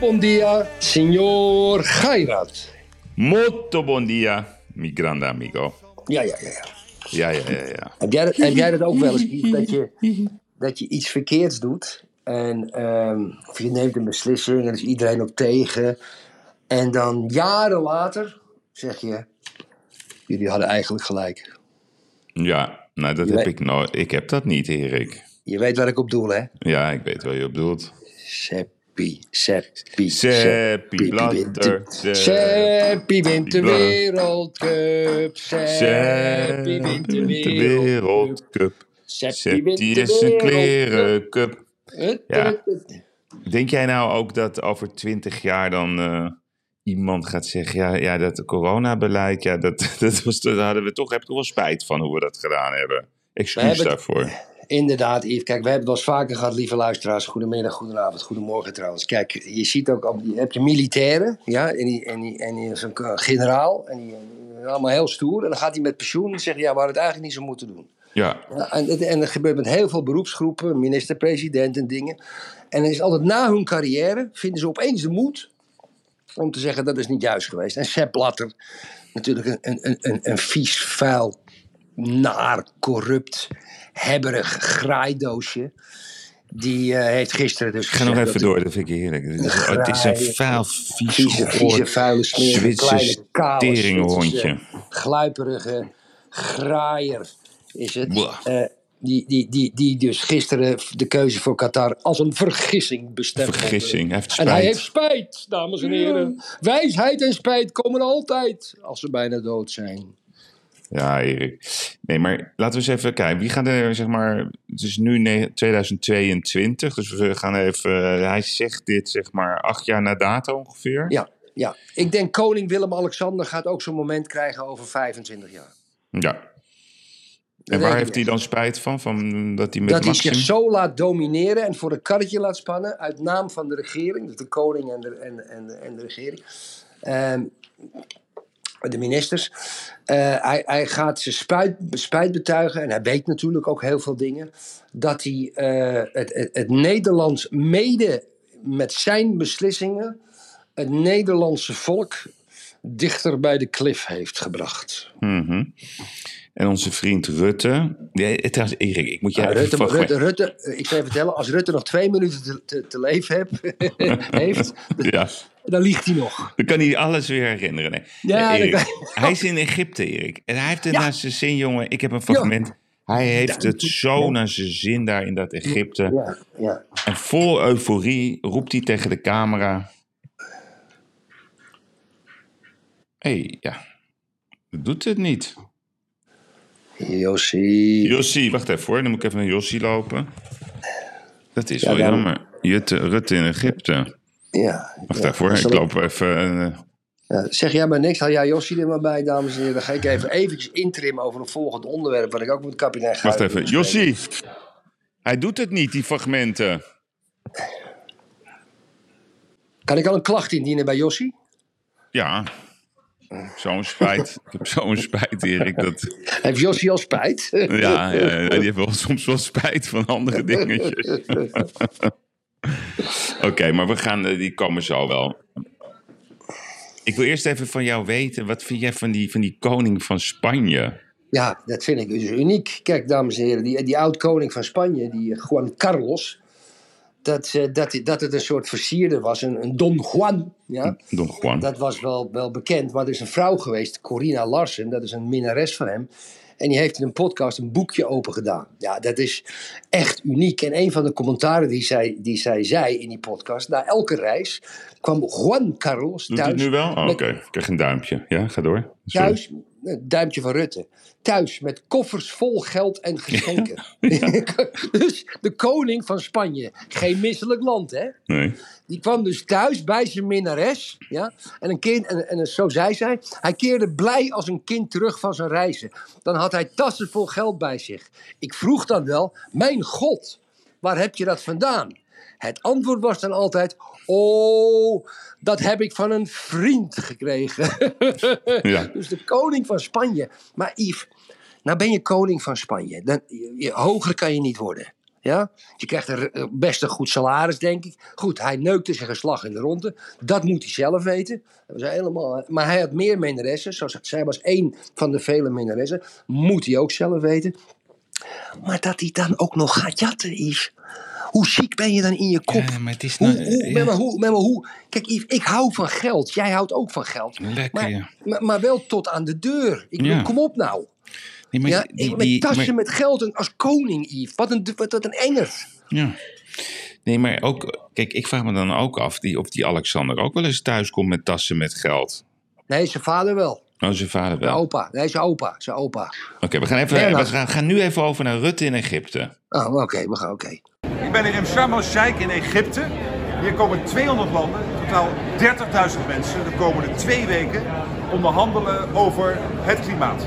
bom dia, signor Gairat. Molto bon dia, mi grande amigo. Ja, ja, ja. ja. Ja, ja, ja, ja. Heb, jij dat, heb jij dat ook wel eens, dat je, dat je iets verkeerds doet en ehm, of je neemt een beslissing en is iedereen ook tegen en dan jaren later zeg je, jullie hadden eigenlijk gelijk. Ja, nou dat Je heb weet- ik nooit. Ik heb dat niet, Erik. Je weet waar ik op doel, hè? Ja, ik weet wat je op bedoelt. Seppi, Seppi, Seppi Blatter, Seppi wint de wereldcup. Seppi wint de wereldcup. Seppi is een klerencup. Ja. Denk jij nou ook dat over twintig jaar dan eh, iemand gaat zeggen... Ja, ja dat coronabeleid, ja, dat, dat was, daar hadden we toch, heb ik toch wel spijt van hoe we dat gedaan hebben. Excuus daarvoor. Inderdaad, Yves. Kijk, we hebben het wel eens vaker gehad, lieve luisteraars. Goedemiddag, goedenavond, goedemorgen trouwens. Kijk, je ziet ook, op- je hebt je militairen, ja, en die, en die, en die is een k- generaal, en die, is allemaal heel stoer. En dan gaat hij met pensioen en zegt, ja, we hadden het eigenlijk niet zo moeten doen. Ja, en, en dat gebeurt met heel veel beroepsgroepen, minister-president en dingen. En dan is altijd na hun carrière, vinden ze opeens de moed om te zeggen dat is niet juist geweest. En Sepp Blatter, natuurlijk een, een, een, een, een vies, vuil, naar, corrupt, hebberig graaidoosje. Die eh, heeft gisteren dus Ik ga nog even door, dat vind ik heerlijk. Het is, Een het is een graai, vuil, vies, Vieze, vieze, vuile, smerige, Zwitsers kleine, kale. Zwitserse, gluiperige graaier is het. Eh, die, die, die, die dus gisteren de keuze voor Qatar als een vergissing bestemd Vergissing, hij heeft En hij spijt. heeft spijt, dames en heren. Wijsheid en spijt komen altijd als ze bijna dood zijn. Ja, Erik. Nee, maar laten we eens even kijken. Wie gaat er, zeg maar... Het is nu ne- 2022, dus we gaan even... hij zegt dit, zeg maar, acht jaar na dato ongeveer. Ja, ja. Ik denk koning Willem-Alexander gaat ook zo'n moment krijgen over 25 jaar. Ja. Dat En waar heeft hij dan spijt van? van dat hij met dat hij Maxim... zich zo laat domineren en voor een karretje laat spannen uit naam van de regering, dus de koning en de, en, en, en de regering, Ehm, de ministers. Eh, hij, hij gaat zijn spijt, betuigen en hij weet natuurlijk ook heel veel dingen, dat hij eh, het, het, het Nederlands mede met zijn beslissingen het Nederlandse volk dichter bij de klif heeft gebracht. Mhm. En onze vriend Rutte... Nee, trouwens, Erik, ik moet jij even Rutte, Rutte, Rutte, eh, ik zal je vertellen, als Rutte nog twee minuten te, te, te leven heb, heeft, Ja, dan liegt hij nog. dan kan hij alles weer herinneren. Nee. Ja, Nee, Erik, kan- Hij is in Egypte, Erik. En hij heeft het Ja. naar zijn zin, jongen. Ik heb een fragment. Hij heeft het zo naar zijn zin daar in dat Egypte. Ja, ja. En vol euforie roept hij tegen de camera. Hé, hey, ja. Dat doet het niet. Jossie, wacht even hoor. Dan moet ik even naar Jossie lopen. Dat is Ja, wel dan- jammer. Jutte, Rutte in Egypte. Ja, Wacht ja. even hoor. Ik loop even... eh, Ja, zeg jij maar niks, haal jij Jossie er maar bij, dames en heren. Dan ga ik even eventjes intrimmen over een volgend onderwerp, wat ik ook met kapitein wacht Guijen even. Jossie! Hij doet het niet, die fragmenten. Kan ik al een klacht indienen bij Jossie? Ja. Zo'n spijt. Ik heb zo'n spijt, Erik. Dat, Heeft Jossie al spijt? ja, ja, die heeft wel, soms wel spijt van andere dingetjes. Oké, maar we gaan, eh, die komen zo wel. Ik wil eerst even van jou weten, wat vind jij van die, van die koning van Spanje? Ja, dat vind ik dus uniek. Kijk, dames en heren, die, die oud-koning van Spanje, die eh, Juan Carlos, dat, eh, dat, dat het een soort versierder was, een, een Don Juan. Ja? Don Juan. Dat was wel, wel bekend, maar er is een vrouw geweest, Corina Larsen, dat is een minnares van hem. En die heeft in een podcast een boekje open gedaan. Ja, dat is echt uniek. En een van de commentaren die zij, die zij zei in die podcast, na elke reis kwam Juan Carlos Doet het nu wel? Oh, Oké, ik krijg een duimpje. Ja, ga door. Sorry. Thuis een duimpje van Rutte. Thuis met koffers vol geld en geschenken. dus de koning van Spanje, geen misselijk land hè. Nee. Die kwam dus thuis bij zijn minnares. Ja? En, een kind, en, en zo zei zij. Hij keerde blij als een kind terug van zijn reizen. Dan had hij tassen vol geld bij zich. Ik vroeg dan wel: Mijn God, waar heb je dat vandaan? Het antwoord was dan altijd: Oh, dat heb ik van een vriend gekregen. Ja. Dus de koning van Spanje. Maar Yves, nou ben je koning van Spanje. Dan, je, je- hoger kan je niet worden. Ja? Je krijgt een, eh, best een goed salaris, denk ik. Goed, hij neukte zijn geslag in de ronde. Dat moet hij zelf weten. Dat was helemaal, maar hij had meer minnaressen. Zoals, zij was één van de vele minnaressen. Moet hij ook zelf weten. Maar dat hij dan ook nog gaat jatten, Yves. Hoe ziek ben je dan in je kop? Ja, maar het is Hoe, nou- hoe, ja. maar, maar hoe, maar hoe? Kijk, Yves, ik hou van geld. Jij houdt ook van geld. Lekker, maar, ja. maar, maar wel tot aan de deur. Ik bedoel, kom op nou. Nee, maar Ja, die- met die- tassen maar- met geld en als koning, Yves. Wat een, wat, wat een engert. Ja. Nee, maar ook, kijk, ik vraag me dan ook af die, of die Alexander ook wel eens thuis komt met tassen met geld. Nee, zijn vader wel. Oh, zijn vader Zijn wel. Oké, opa. Nee, zijn opa. Zijn opa. we, gaan even, we nou- gaan, gaan nu even over naar Rutte in Egypte. Oh, oké. we gaan, oké. Ik ben hier in Sharm el-Sheikh in Egypte. Hier komen 200 landen, totaal 30.000 mensen de komende twee weken onderhandelen over het klimaat.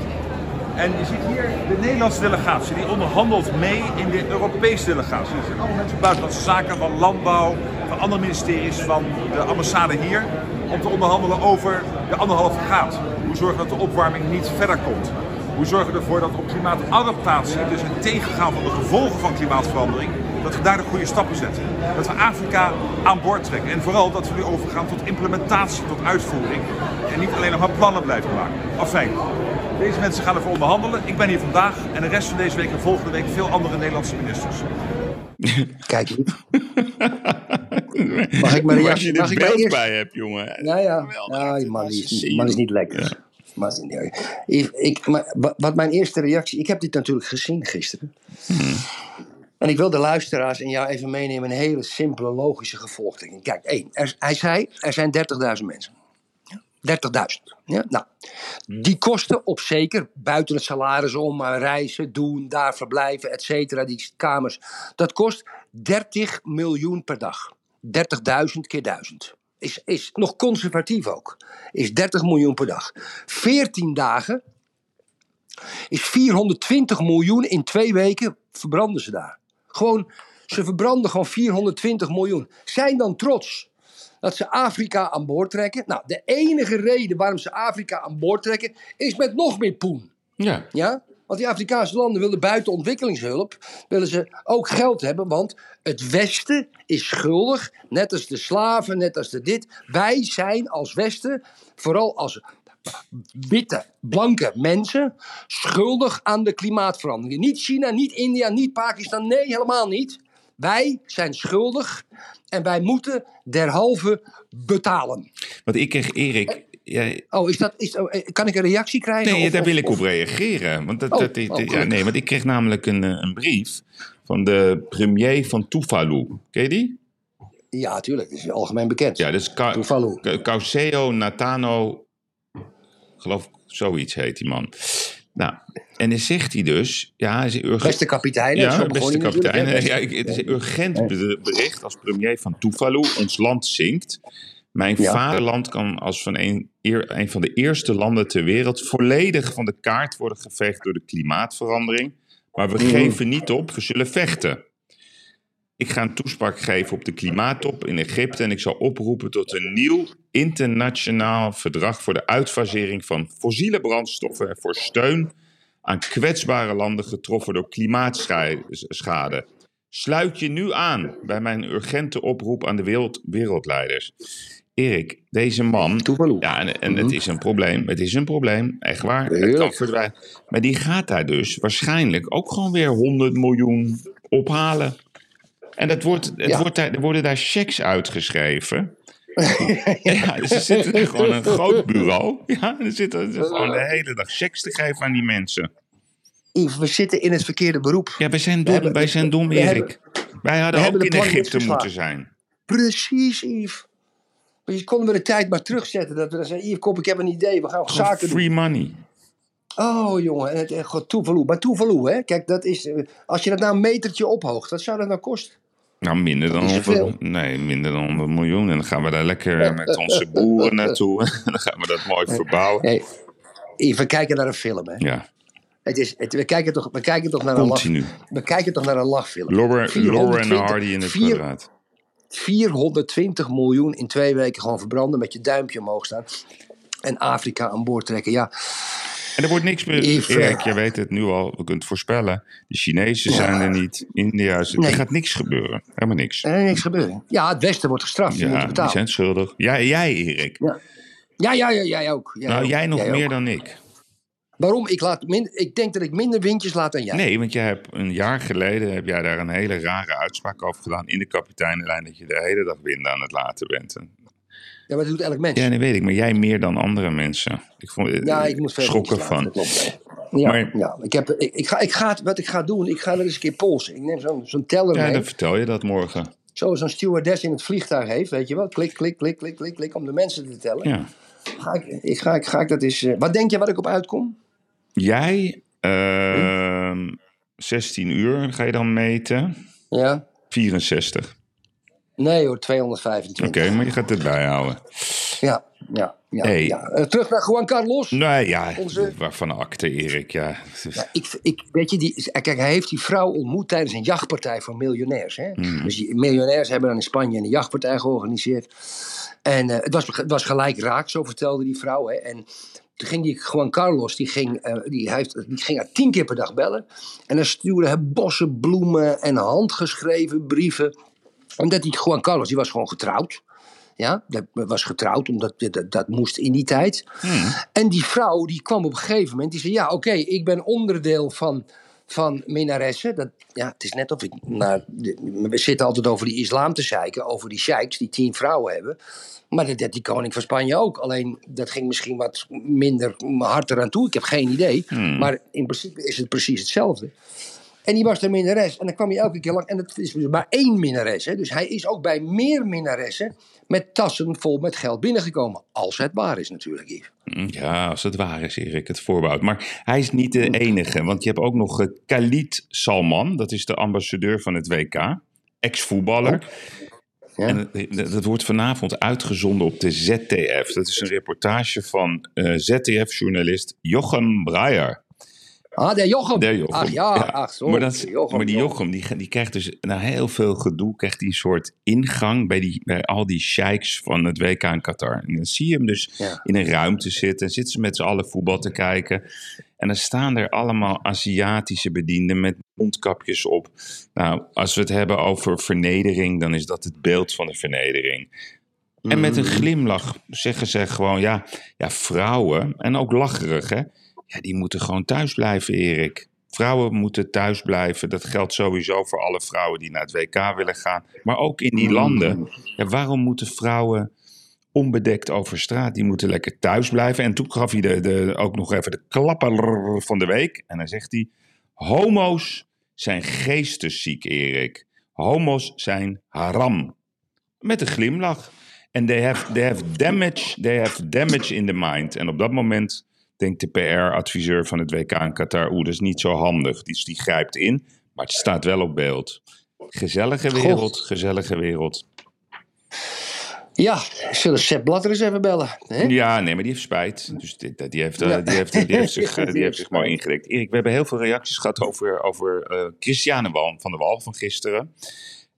En je ziet hier de Nederlandse delegatie, die onderhandelt mee in de Europese delegatie. Dat zijn allemaal mensen van buitenlandse zaken, van landbouw, van andere ministeries, van de ambassade hier. Om te onderhandelen over de anderhalve graad. Hoe zorgen we dat de opwarming niet verder komt? Hoe zorgen we ervoor dat op klimaatadaptatie, dus het tegengaan van de gevolgen van klimaatverandering, dat we daar de goede stappen zetten. Dat we Afrika aan boord trekken. En vooral dat we nu overgaan tot implementatie, tot uitvoering. En niet alleen nog maar plannen blijven maken. Afijn. Deze mensen gaan ervoor onderhandelen. Ik ben hier vandaag en de rest van deze week en volgende week veel andere Nederlandse ministers. Kijk. Mag ik mijn Als reactie? je Mag er ik mijn beeld eerst? bij hebt, jongen. Ja, ja. Ja die man, is, man niet lekker. Maar, is niet- ik, ik, maar wa- wat mijn eerste reactie... Ik heb dit natuurlijk gezien gisteren. En ik wil de luisteraars en jou even meenemen in een hele simpele, logische gevolgtrekking. Kijk, één. Er, hij zei, er zijn 30.000 mensen. Ja, 30.000. Ja? Nou, die kosten op zeker, buiten het salaris om, maar reizen, doen, daar verblijven, et cetera, die kamers. Dat kost 30 miljoen per dag. 30.000 keer 1000. Is, is nog conservatief ook. Is 30 miljoen per dag. 14 dagen is 420 miljoen in twee weken verbranden ze daar. Gewoon, ze verbranden gewoon 420 miljoen. Zijn dan trots dat ze Afrika aan boord trekken? Nou, de enige reden waarom ze Afrika aan boord trekken is met nog meer poen. Ja. Ja? Want die Afrikaanse landen willen buiten ontwikkelingshulp, willen ze ook geld hebben, want het Westen is schuldig, net als de slaven, net als de dit. Wij zijn als Westen, vooral als witte, blanke mensen, schuldig aan de klimaatverandering. Niet China, niet India, niet Pakistan, nee, helemaal niet. Wij zijn schuldig en wij moeten derhalve betalen. Want ik kreeg Erik... Jij, Oh, is dat, is, oh, eh, kan ik een reactie krijgen? Nee, Of- daar of- wil ik op reageren. Want dat, Oh, dat, oh, ja, nee, want ik kreeg namelijk een, eh, een brief van de premier van Tuvalu. Ken je die? Ja, tuurlijk, dat is algemeen bekend. Ja, dat is Ka- Natano. Geloof ik, zoiets heet die man. Nou, en dan zegt hij dus. Ja, hij is urgent. Beste kapitein. Ja, beste kapitein. Ja, het is een urgent be- bericht als premier van Tuvalu. Ons land zinkt. Mijn Ja. vaderland kan als van een, een van de eerste landen ter wereld volledig van de kaart worden geveegd door de klimaatverandering. Maar we Mhm. geven niet op, we zullen vechten. Ik ga een toespraak geven op de klimaattop in Egypte en ik zal oproepen tot een nieuw internationaal verdrag voor de uitfasering van fossiele brandstoffen en voor steun aan kwetsbare landen getroffen door klimaatschade. Sluit je nu aan bij mijn urgente oproep aan de wereld, wereldleiders. Erik, deze man. Tuvalu. Ja, en, en het is een probleem. Het is een probleem, echt waar. Het kan verdwijnen. Maar die gaat daar dus waarschijnlijk ook gewoon weer 100 miljoen ophalen. En dat wordt, het Ja. wordt daar, er worden daar checks uitgeschreven. ja, dus er zit er gewoon een groot bureau. Ja, er zitten gewoon de hele dag checks te geven aan die mensen. Yves, we zitten in het verkeerde beroep. Ja, wij zijn dom, hebben- wij zijn dom, we Erik. wij hadden ook in Egypte moeten zijn. Precies, Yves. Maar je konden we de tijd maar terugzetten. Dat we dan zeggen, Yves, kop, ik heb een idee. We gaan zaken doen. free money. Oh jongen, en het, eh, god. Maar Tuvalu, hè? Kijk, dat is, eh, als je dat nou een metertje ophoogt, wat zou dat nou kosten? Nou, minder dan, Dat is 100, veel. nee, minder dan 100 miljoen. En dan gaan we daar lekker met onze boeren naartoe. En dan gaan we dat mooi verbouwen. Nee, we kijken naar een film, hè? Ja, Het is, het, we, kijken toch, we kijken toch naar een lach, continu. we kijken toch naar een lachfilm. Laura, en 420 Hardy in het vier- kwadraat. 420 miljoen in twee weken gewoon verbranden met je duimpje omhoog staan. En Afrika aan boord trekken. Ja, En er wordt niks meer. Even- Erik, jij weet het nu al. We kunnen het voorspellen. De Chinezen zijn er niet. India is Nee. Er gaat niks gebeuren. Helemaal niks. er niks gebeuren. Ja, het Westen wordt gestraft. Je moet Ja, die zijn schuldig. Jij, jij Erik. Ja. Ja, ja, ja, jij ook. Jij nou, ook. jij nog meer ook. dan ik. Waarom? Ik, laat min, ik denk dat ik minder windjes laat dan jij. Nee, want jij hebt een jaar geleden heb jij daar een hele rare uitspraak over gedaan in de kapiteinenlijn dat je de hele dag wind aan het laten bent. En- Ja, maar dat doet elk mens. Ja, dat weet ik, maar jij meer dan andere mensen. Ik vond Ja, ik moet klopt. Ja, Maar- ja. Ik heb, ik, ik ga, ik ga, wat ik ga doen, ik ga er eens een keer polsen. Ik neem zo'n zo'n teller Ja, mee. dan vertel je dat morgen. Zoals een stewardess in het vliegtuig heeft, weet je wel. Klik, klik, klik, klik, klik, klik, om de mensen te tellen. Ja. Ga ik, ik, ga, ik, ga ik dat eens... eh, wat denk je waar ik op uitkom? Jij, ehm 16 uur ga je dan meten. Ja? 64. Nee hoor, 225. Oké, maar je gaat het bijhouden. Ja, ja, ja. Hey. ja. Eh, terug naar Juan Carlos. Nee, ja, Onze- waarvan akte Erik, ja. Ja, ik, ik, weet je, die, kijk, hij heeft die vrouw ontmoet tijdens een jachtpartij van miljonairs. Hè? Hmm. Dus die miljonairs hebben dan in Spanje een jachtpartij georganiseerd. En eh, het, was, het was gelijk raak, zo vertelde die vrouw. Hè? En toen ging die Juan Carlos, die ging, eh, die, heeft, die ging haar tien keer per dag bellen. En dan stuurde hij bossen bloemen en handgeschreven brieven. Omdat die Juan Carlos, die was gewoon getrouwd. Ja, dat was getrouwd, omdat dat, dat moest in die tijd. En die vrouw die kwam op een gegeven moment, die zei: Ja, oké, ik ben onderdeel van, van minnaressen. Dat, ja, het is net of ik. Nou, we zitten altijd over die islam te zeiken, over die sheiks die tien vrouwen hebben. Maar dat deed die koning van Spanje ook. Alleen dat ging misschien wat minder hard eraan toe. Ik heb geen idee. Maar in principe is het precies hetzelfde. En die was de minnares. En dan kwam hij elke keer lang. En het is dus maar één minnares. Hè. Dus hij is ook bij meer minnaressen met tassen vol met geld binnengekomen. Als het waar is natuurlijk, Yves. Hm, Ja, als het waar is, Erik, het voorbouwt. Maar hij is niet de enige, want je hebt ook nog eh, Khalid Salman. Dat is de ambassadeur van het WK. Ex-voetballer. Ja. En dat, dat wordt vanavond uitgezonden op de ZTF. Dat is een reportage van eh, ZTF-journalist Jochem Breyer. Ah, de Jochem. Der Jochem. Ach ja, ach zo. maar, dat, de Jochem, maar die Jochem. Die, die krijgt dus na heel veel gedoe, krijgt hij een soort ingang bij, die, bij al die sheiks van het WK in Qatar. En dan zie je hem dus Ja. in een ruimte zitten, zitten ze met z'n allen voetbal te kijken. En dan staan er allemaal Aziatische bedienden met mondkapjes op. Nou, als we het hebben over vernedering, dan is dat het beeld van de vernedering. En met een glimlach zeggen ze gewoon, ja, ja, vrouwen, en ook lacherig, hè, ja, die moeten gewoon thuis blijven, Erik. Vrouwen moeten thuis blijven. Dat geldt sowieso voor alle vrouwen die naar het WK willen gaan. Maar ook in die landen. Ja, waarom moeten vrouwen onbedekt over straat? Die moeten lekker thuis blijven. En toen gaf hij de, de, ook nog even de klapper van de week. En dan zegt hij: Homo's zijn geestesziek, Erik. Homo's zijn haram. Met een glimlach. En they have, they have damage, they have damage in the mind. En op dat moment denkt de PR-adviseur van het WK in Qatar, oeh, dat is niet zo handig. Dus die grijpt in, maar het staat wel op beeld. Gezellige wereld, gezellige wereld. Ja, zullen Sepp Blatter eens even bellen? Hè? Ja, nee, maar die heeft spijt. Dus die, die, heeft, eh, Ja. die, heeft, die, heeft, zich, eh, Die heeft zich mooi ingedekt. Erik, we hebben heel veel reacties gehad over, over eh, Christiane van der Wal van gisteren.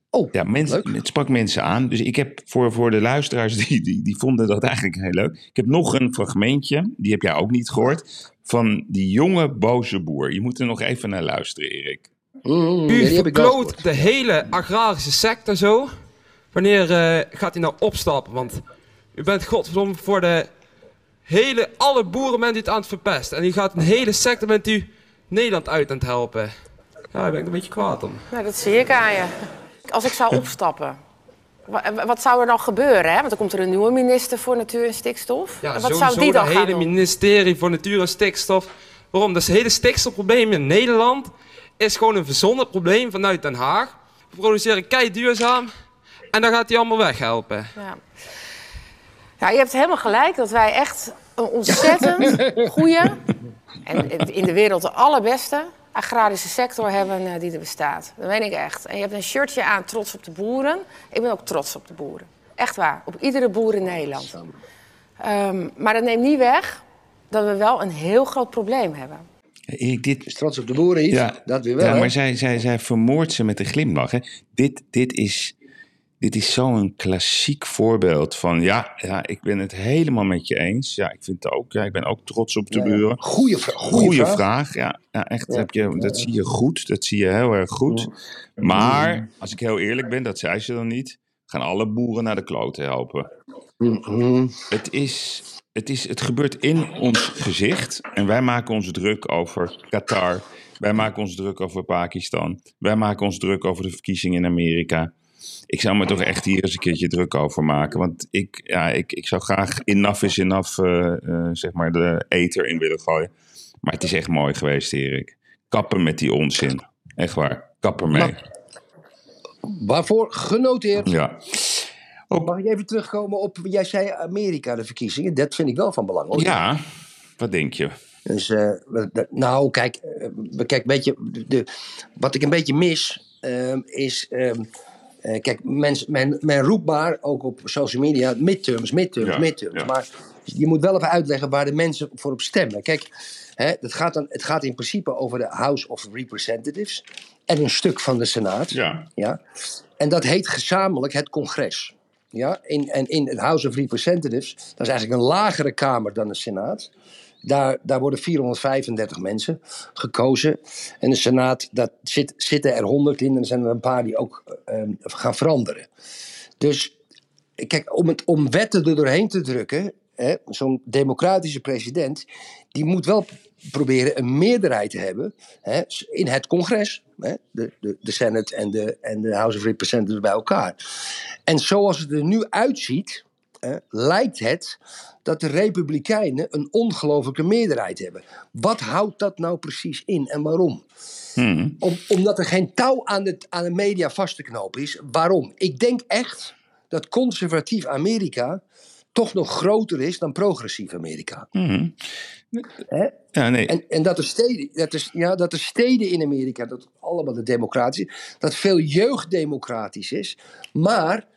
Oh, Ja, mensen, leuk. het sprak mensen aan. Dus ik heb voor, voor de luisteraars die, die, die vonden dat eigenlijk heel leuk. Ik heb nog een fragmentje, die heb jij ook niet gehoord, van die jonge boze boer. Je moet er nog even naar luisteren, Erik. Mm, ja, U verkloot de hele agrarische sector zo. Wanneer eh, gaat hij nou opstappen? Want u bent godverdomme voor de hele, alle boeren bent u het aan het verpesten. En u gaat een hele sector bent u Nederland uit aan het helpen. Ja, daar ben ik een beetje kwaad om. Nou, dat zie ik aan je. Als ik zou opstappen, wa- wat zou er dan gebeuren? Hè? Want dan komt er een nieuwe minister voor Natuur en Stikstof. Ja, en wat zou die dan gaan hele doen? ministerie voor Natuur en Stikstof. Waarom? Dat is het hele stikstofprobleem in Nederland. Is gewoon een verzonnen probleem vanuit Den Haag. We produceren kei duurzaam. En dan gaat hij allemaal weghelpen. Ja. ja, je hebt helemaal gelijk dat wij echt een ontzettend goede En in de wereld de allerbeste agrarische sector hebben eh, die er bestaat. Dat weet ik echt. En je hebt een shirtje aan, trots op de boeren. Ik ben ook trots op de boeren. Echt waar, op iedere boer in Nederland. Um, maar dat neemt niet weg dat we wel een heel groot probleem hebben. Erik, dit... Is trots op de boeren, Yves? Ja, dat weer wel. Ja, hè? maar zij, zij, zij vermoordt ze met een glimlach. Hè. Dit, dit is, dit is zo'n klassiek voorbeeld van... Ja, ja, ik ben het helemaal met je eens. Ja, ik vind het ook. Ja, ik ben ook trots op de Ja, buren. Goeie, vra- goeie Goeie vraag. vraag. Ja, ja echt. Ja. Heb je, dat zie je goed. Dat zie je heel erg goed. Maar, als ik heel eerlijk ben, dat zei ze dan niet... gaan alle boeren naar de kloten helpen. Mhm. Het, is, het, is, het gebeurt in ons gezicht. En wij maken ons druk over Qatar. Wij maken ons druk over Pakistan. Wij maken ons druk over de verkiezingen in Amerika. Ik zou me toch echt hier eens een keertje druk over maken. Want ik, ja, ik, ik zou graag enough is enough, eh, zeg maar, de eter in willen gooien. Maar het is echt mooi geweest, Erik. Kappen met die onzin. Echt waar. Kappen mee. Waarvoor genoteerd. Ja. Mag ik even terugkomen op, jij zei Amerika, de verkiezingen. Dat vind ik wel van belang. Hoor. Ja, wat denk je? Dus, eh, nou, kijk, kijk weet je, de, de- wat ik een beetje mis ehm, is. ehm, eh, kijk, men, men, men roept maar, ook op social media, midterms, midterms, Ja, midterms. ja. Maar je moet wel even uitleggen waar de mensen voor op stemmen. Kijk, hè, het, gaat dan, het gaat in principe over de House of Representatives en een stuk van de Senaat. Ja. Ja? En dat heet gezamenlijk het congres. Ja? In, en in het House of Representatives, dat is eigenlijk een lagere kamer dan de Senaat. Daar, daar worden 435 mensen gekozen. En de Senaat, dat zit, zitten er 100 in. En er zijn er een paar die ook eh, gaan veranderen. Dus kijk, om, het, om wetten er doorheen te drukken, zo'n democratische president, die moet wel proberen een meerderheid te hebben hè, in het congres. Hè, de, de, de Senate en de, en de House of Representatives bij elkaar. En zoals het er nu uitziet, hè, lijkt het dat de Republikeinen een ongelofelijke meerderheid hebben. Wat houdt dat nou precies in en waarom? Hmm. Om, omdat er geen touw aan de, aan de media vast te knopen is. Waarom? Ik denk echt dat conservatief Amerika toch nog groter is dan progressief Amerika. Hmm. Hè? Ja, nee. En, en dat, er steden, dat, er, ja, dat er steden in Amerika, dat allemaal de democratisch is, dat veel jeugd democratisch is, maar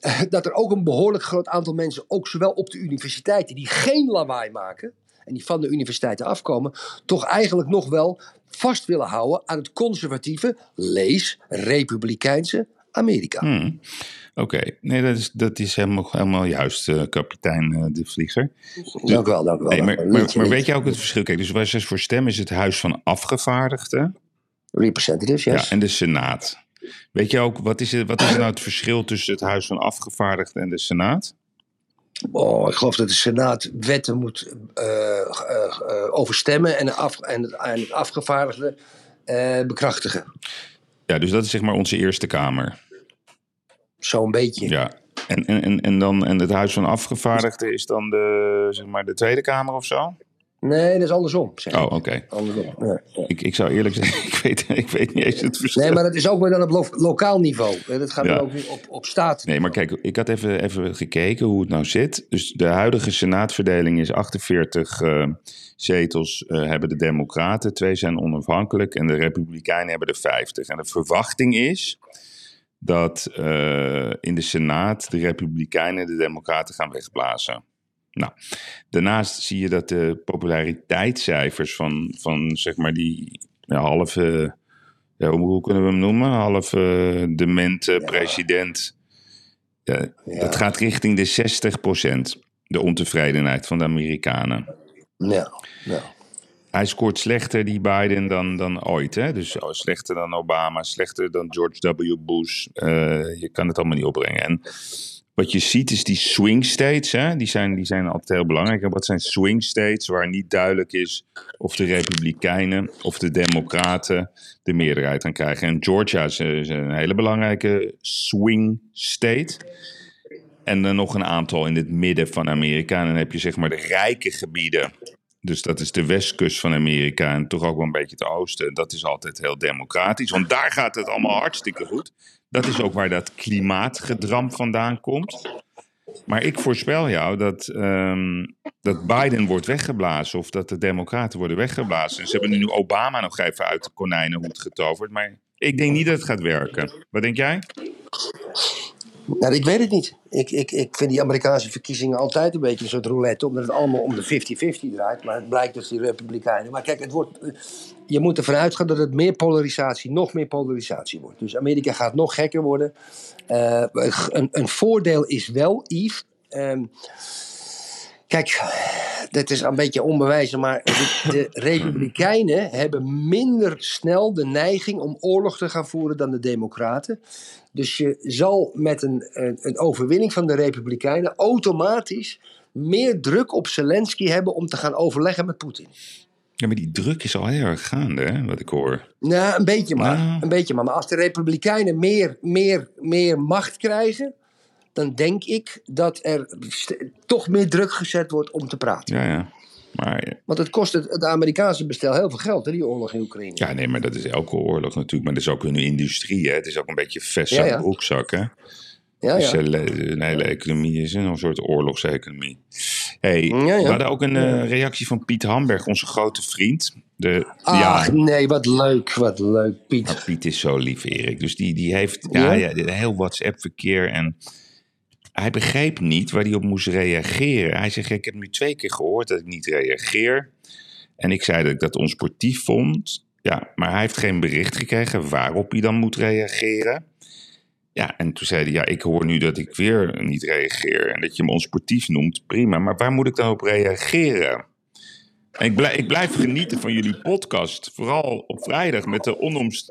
eh, dat er ook een behoorlijk groot aantal mensen, ook zowel op de universiteiten, die geen lawaai maken en die van de universiteiten afkomen, toch eigenlijk nog wel vast willen houden aan het conservatieve, lees, republikeinse Amerika. Hmm. Oké, nee, dat is, dat is helemaal, helemaal juist, eh, kapitein eh, De Vlieger. Dank u wel, dank u wel. Nee, maar, maar, maar weet je ook het verschil? Kijk, dus waar ze voor stemmen is het Huis van Afgevaardigden Representatives, yes. ja, en de Senaat. Weet je ook, wat is, het, wat is nou het verschil tussen het Huis van Afgevaardigden en de Senaat? Oh, ik geloof dat de Senaat wetten moet eh, overstemmen en, de af, en, het, en het afgevaardigde eh, bekrachtigen. Ja, dus dat is zeg maar onze Eerste Kamer. Zo'n beetje. Ja. En, en, en, dan, en het Huis van Afgevaardigden is dan de, zeg maar, de Tweede Kamer of zo? Nee, dat is andersom. Zeg Oh, oké. andersom. Ja, ja. Ik, ik zou eerlijk zeggen, ik weet, ik weet niet eens het verschil. Nee, maar dat is ook weer dan op lo- lokaal niveau. Dat gaat Ja. dan ook weer op, op staat. Nee, maar kijk, ik had even, even gekeken hoe het nou zit. Dus de huidige senaatverdeling is 48 eh, zetels eh, hebben de Democraten, twee zijn onafhankelijk en de Republikeinen hebben er 50. En de verwachting is dat eh, in de Senaat de Republikeinen de Democraten gaan wegblazen. Nou, daarnaast zie je dat de populariteitscijfers van, van zeg maar die ja, halve, ja, hoe, hoe kunnen we hem noemen? Halve demente president. Ja, Dat gaat richting de 60% de ontevredenheid van de Amerikanen. Ja, ja. Hij scoort slechter, die Biden, dan, dan ooit. Hè? Dus oh, slechter dan Obama, slechter dan George W. Bush. Eh, je kan het allemaal niet opbrengen. En wat je ziet is die swing states, hè? Die, zijn, die zijn altijd heel belangrijk. En wat zijn swing states waar niet duidelijk is of de Republikeinen of de Democraten de meerderheid gaan krijgen? En Georgia is, is een hele belangrijke swing state. En dan nog een aantal in het midden van Amerika. En dan heb je zeg maar de rijke gebieden. Dus dat is de westkust van Amerika en toch ook wel een beetje het oosten. Dat is altijd heel democratisch, want daar gaat het allemaal hartstikke goed. Dat is ook waar dat klimaatgedramp vandaan komt. Maar ik voorspel jou dat, ehm, dat Biden wordt weggeblazen of dat de Democraten worden weggeblazen. Ze hebben nu Obama nog even uit de konijnenhoed getoverd, maar ik denk niet dat het gaat werken. Wat denk jij? Nou, ik weet het niet. Ik, ik, ik vind die Amerikaanse verkiezingen altijd een beetje een soort roulette, omdat het allemaal om de 50-50 draait. Maar het blijkt dus die Republikeinen. Maar kijk, het wordt, je moet ervan uitgaan dat het meer polarisatie, nog meer polarisatie wordt. Dus Amerika gaat nog gekker worden. Uh, een, een, voordeel is wel, Yves. Um, kijk, dit is een beetje onbewijzen, maar de, Republikeinen hebben minder snel de neiging om oorlog te gaan voeren dan de Democraten. Dus je zal met een, een, een overwinning van de Republikeinen automatisch meer druk op Zelensky hebben om te gaan overleggen met Poetin. Ja, maar die druk is al heel erg gaande, hè, wat ik hoor. Nou, een beetje maar. Nou. Een beetje maar. Maar als de Republikeinen meer, meer, meer macht krijgen, dan denk ik dat er toch meer druk gezet wordt om te praten. Ja, ja. Maar, Want het kost het, het Amerikaanse bestel heel veel geld, hè, die oorlog in Oekraïne. Ja, nee, maar dat is elke oorlog natuurlijk. Maar dat is ook hun industrie, hè. Het is ook een beetje vestzak, ja, broekzak, hè. Ja, ja. Dus een hele economie is een soort oorlogseconomie. Hey, ja, ja. We hadden ook een uh, reactie van Piet Hamberg, onze grote vriend. De, Ach, ja, nee, wat leuk, wat leuk, Piet. Nou, Piet is zo lief, Erik. Dus die, die heeft ja? Ja, heel WhatsApp-verkeer en hij begreep niet waar hij op moest reageren. Hij zegt, ik heb nu twee keer gehoord dat ik niet reageer. En ik zei dat ik dat onsportief vond. Ja, maar hij heeft geen bericht gekregen waarop hij dan moet reageren. Ja, en toen zei hij, ja, ik hoor nu dat ik weer niet reageer en dat je me onsportief noemt, prima. Maar waar moet ik dan op reageren? Ik, blijf, ik blijf genieten van jullie podcast, vooral op vrijdag met, de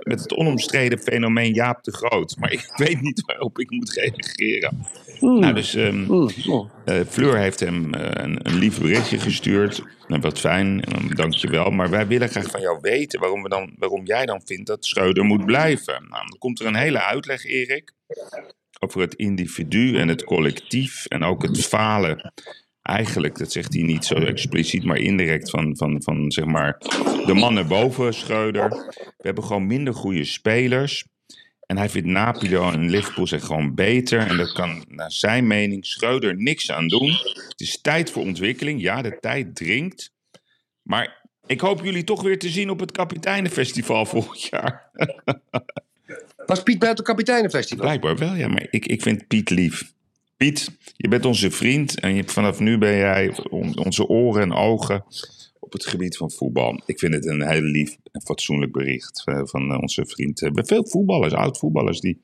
met het onomstreden fenomeen Jaap de Groot. Maar ik weet niet waarop ik moet reageren. Mm. Nou, dus um, mm. uh, Fleur heeft hem uh, een, een lief berichtje gestuurd. Nou, wat fijn, dank je wel. Maar wij willen graag van jou weten waarom, we dan, waarom jij dan vindt dat Schreuder moet blijven. Nou, dan komt er een hele uitleg, Erik, over het individu en het collectief en ook het falen eigenlijk, dat zegt hij niet zo expliciet, maar indirect van, van, van zeg maar de mannen boven Schreuder. We hebben gewoon minder goede spelers. En hij vindt Napoli en Liverpool zijn gewoon beter. En daar kan naar zijn mening Schreuder niks aan doen. Het is tijd voor ontwikkeling. Ja, de tijd dringt. Maar ik hoop jullie toch weer te zien op het Kapiteinenfestival volgend jaar. Was Piet bij het Kapiteinenfestival? Blijkbaar wel, ja. Maar ik, ik vind Piet lief. Piet, je bent onze vriend en je, vanaf nu ben jij onze oren en ogen op het gebied van voetbal. Ik vind het een heel lief en fatsoenlijk bericht eh, van onze vriend. We hebben veel voetballers, oud-voetballers, die,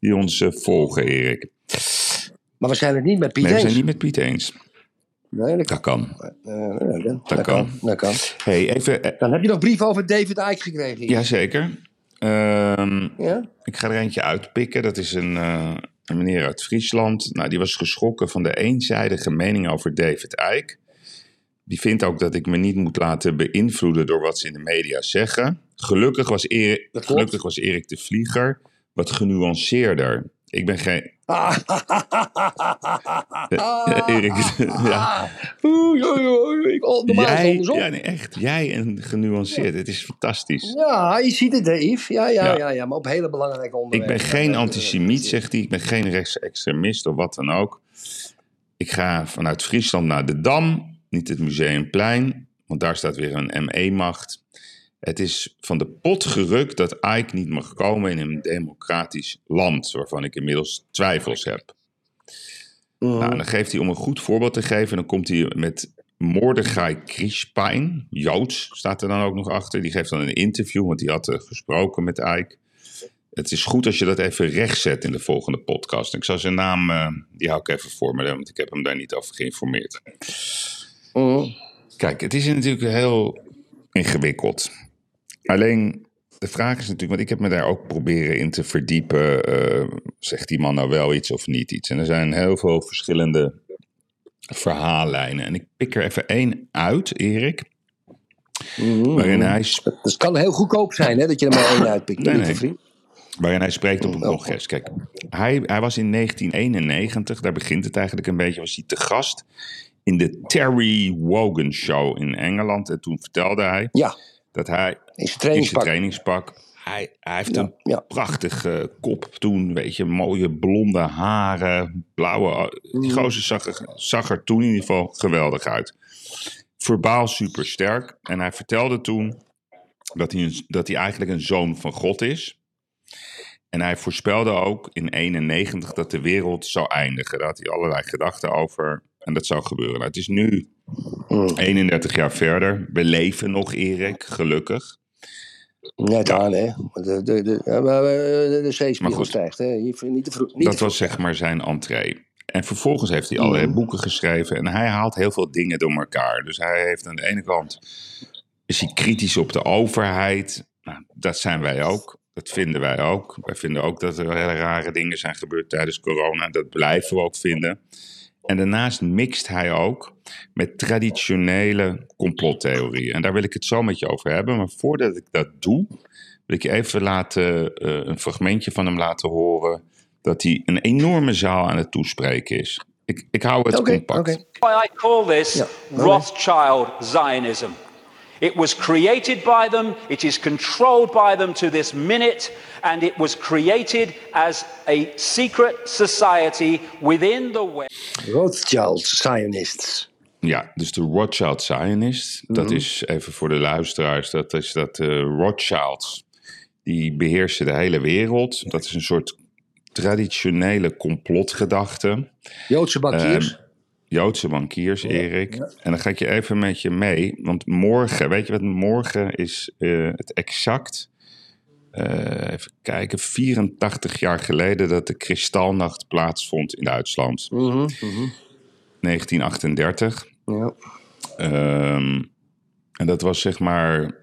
die ons eh, volgen, Erik. Maar we zijn het niet met Piet nee, eens. we zijn niet met Piet eens. Nee, dat, kan. Dat, kan. Dat kan. Hey, even, Dan heb je nog brieven over David Icke gekregen. Jazeker. Um, ja? Ik ga er eentje uitpikken. Dat is een, uh, een meneer uit Friesland. Nou, die was geschrokken van de eenzijdige mening over David Icke. Die vindt ook dat ik me niet moet laten beïnvloeden door wat ze in de media zeggen. Gelukkig was, Erik, gelukkig was Erik de Vlieger wat genuanceerder. Ik ben geen. Erik, ja. Oei, oei, oei. Ik, normaal Jij, andersom. ja, nee, echt. Jij en genuanceerd. Het is fantastisch. Ja, je ziet het, Yves. Ja, ja, Ja. ja. Ja, maar op hele belangrijke Ik onderwerpen. ben geen antisemiet, zegt hij. Ik ben geen rechtsextremist of wat dan ook. Ik ga vanuit Friesland naar de Dam, niet het Museumplein, want daar staat weer een ME-macht. Het is van de pot gerukt dat Ike niet mag komen in een democratisch land, waarvan ik inmiddels twijfels heb. Mhm. Nou, en dan geeft hij om een goed voorbeeld te geven, dan komt hij met Mordechai Krispijn, Joods staat er dan ook nog achter. Die geeft dan een interview, want die had eh, gesproken met Ike. Het is goed als je dat even rechtzet in de volgende podcast. Ik zal zijn naam, eh, die hou ik even voor me, want ik heb hem daar niet over geïnformeerd. Mhm. Kijk, het is natuurlijk heel ingewikkeld. Alleen, de vraag is natuurlijk, want ik heb me daar ook proberen in te verdiepen. eh, zegt die man nou wel iets of niet iets? En er zijn heel veel verschillende verhaallijnen. En ik pik er even één uit, Erik. Mhm. Waarin hij, sp- Dus het kan heel goedkoop zijn hè, dat je er maar één uitpikt. Nee, nee. vriend? waarin hij spreekt op een Oh. congres. Kijk, hij, hij was in 1991, daar begint het eigenlijk een beetje, was hij te gast in de Terry Wogan Show in Engeland. En toen vertelde hij Ja, dat hij in zijn in zijn trainingspak. trainingspak hij, hij heeft Ja, een ja. prachtige kop toen, weet je, mooie blonde haren, blauwe. Die Mm. gozer zag er, zag er toen in ieder geval geweldig uit. Verbaal super sterk. En hij vertelde toen dat hij, een, dat hij eigenlijk een zoon van God is. En hij voorspelde ook in 91 dat de wereld zou eindigen. Daar had hij allerlei gedachten over. En dat zou gebeuren. Nou, het is nu. 31 jaar verder. We leven nog, Erik, gelukkig. Net aan, hè. De, de, de, eh, de, de zeespiegel stijgt, hè. Niet te vroeg. Niet dat was zeg maar zijn entree. En vervolgens heeft hij allerlei Mm. boeken geschreven. En hij haalt heel veel dingen door elkaar. Dus hij heeft aan de ene kant... is hij kritisch op de overheid. Nou, dat zijn wij ook. Dat vinden wij ook. Wij vinden ook dat er hele rare dingen zijn gebeurd tijdens corona. Dat blijven we ook vinden. En daarnaast mixt hij ook met traditionele complottheorieën. En daar wil ik het zo met je over hebben. Maar voordat ik dat doe, wil ik je even laten, eh, een fragmentje van hem laten horen. Dat hij een enorme zaal aan het toespreken is. Ik, ik hou het compact. oké. why I call this Yeah, okay. Rothschild Zionism. It was created by them, it is controlled by them to this minute, and it was created as a secret society within the West. Rothschild Zionists. Ja, dus de Rothschild Zionist. Dat Mhm. is even voor de luisteraars. Dat is dat de Rothschilds. Die beheersen de hele wereld. Dat is een soort traditionele complotgedachte. Joodse bankiers. Joodse bankiers, Erik. En dan ga ik je even met je mee. Want morgen, weet je wat morgen is eh, het exact? eh, even kijken, 84 jaar geleden dat de Kristalnacht plaatsvond in Duitsland. Mhm, mhm. 1938. Ja. Ehm, en dat was zeg maar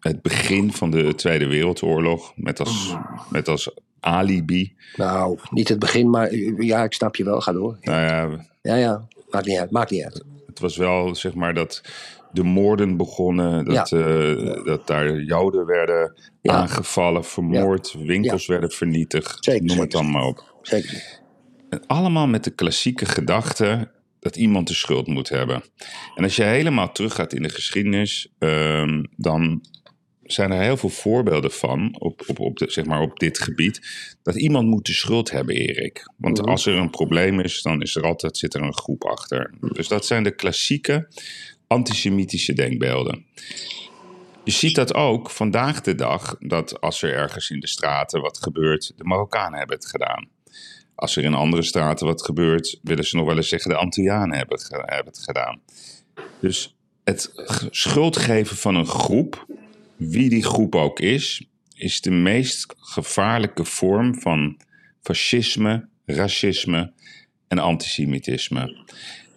het begin van de Tweede Wereldoorlog. Met als, met als alibi. Nou, niet het begin, maar ja, ik snap je wel. Ga door. Nou ja, Ja, ja. Maakt niet uit. Maakt niet uit. het was wel zeg maar dat de moorden begonnen. Dat, eh, dat daar Joden werden Ja. aangevallen, vermoord. Winkels werden vernietigd. Zeker, noem het dan maar op. Zeker. En allemaal met de klassieke gedachte dat iemand de schuld moet hebben. En als je helemaal teruggaat in de geschiedenis, ehm, dan zijn er heel veel voorbeelden van op, op, op, de, zeg maar op dit gebied. Dat iemand moet de schuld hebben, Erik. Want Mhm. als er een probleem is, dan is er altijd, zit er een groep achter. Dus dat zijn de klassieke antisemitische denkbeelden. Je ziet dat ook vandaag de dag, dat als er ergens in de straten wat gebeurt, de Marokkanen hebben het gedaan. Als er in andere straten wat gebeurt, willen ze nog wel eens zeggen de Antillianen hebben, het hebben het gedaan. Dus het schuld geven van een groep, wie die groep ook is, is de meest gevaarlijke vorm van fascisme, racisme en antisemitisme.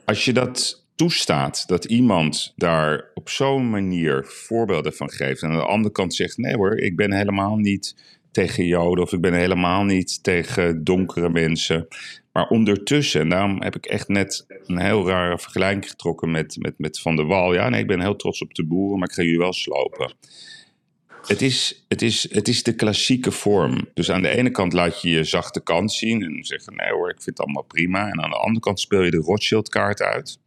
Als je dat toestaat, dat iemand daar op zo'n manier voorbeelden van geeft en aan de andere kant zegt: nee hoor, ik ben helemaal niet tegen Joden of ik ben helemaal niet tegen donkere mensen. Maar ondertussen, en daarom heb ik echt net een heel rare vergelijking getrokken met, met, met Van der Wal. Ja, nee, ik ben heel trots op de boeren, maar ik ga jullie wel slopen. Het is, het, is, het is de klassieke vorm. Dus aan de ene kant laat je je zachte kant zien en zeggen: nee hoor, ik vind het allemaal prima. En aan de andere kant speel je de Rothschild-kaart uit.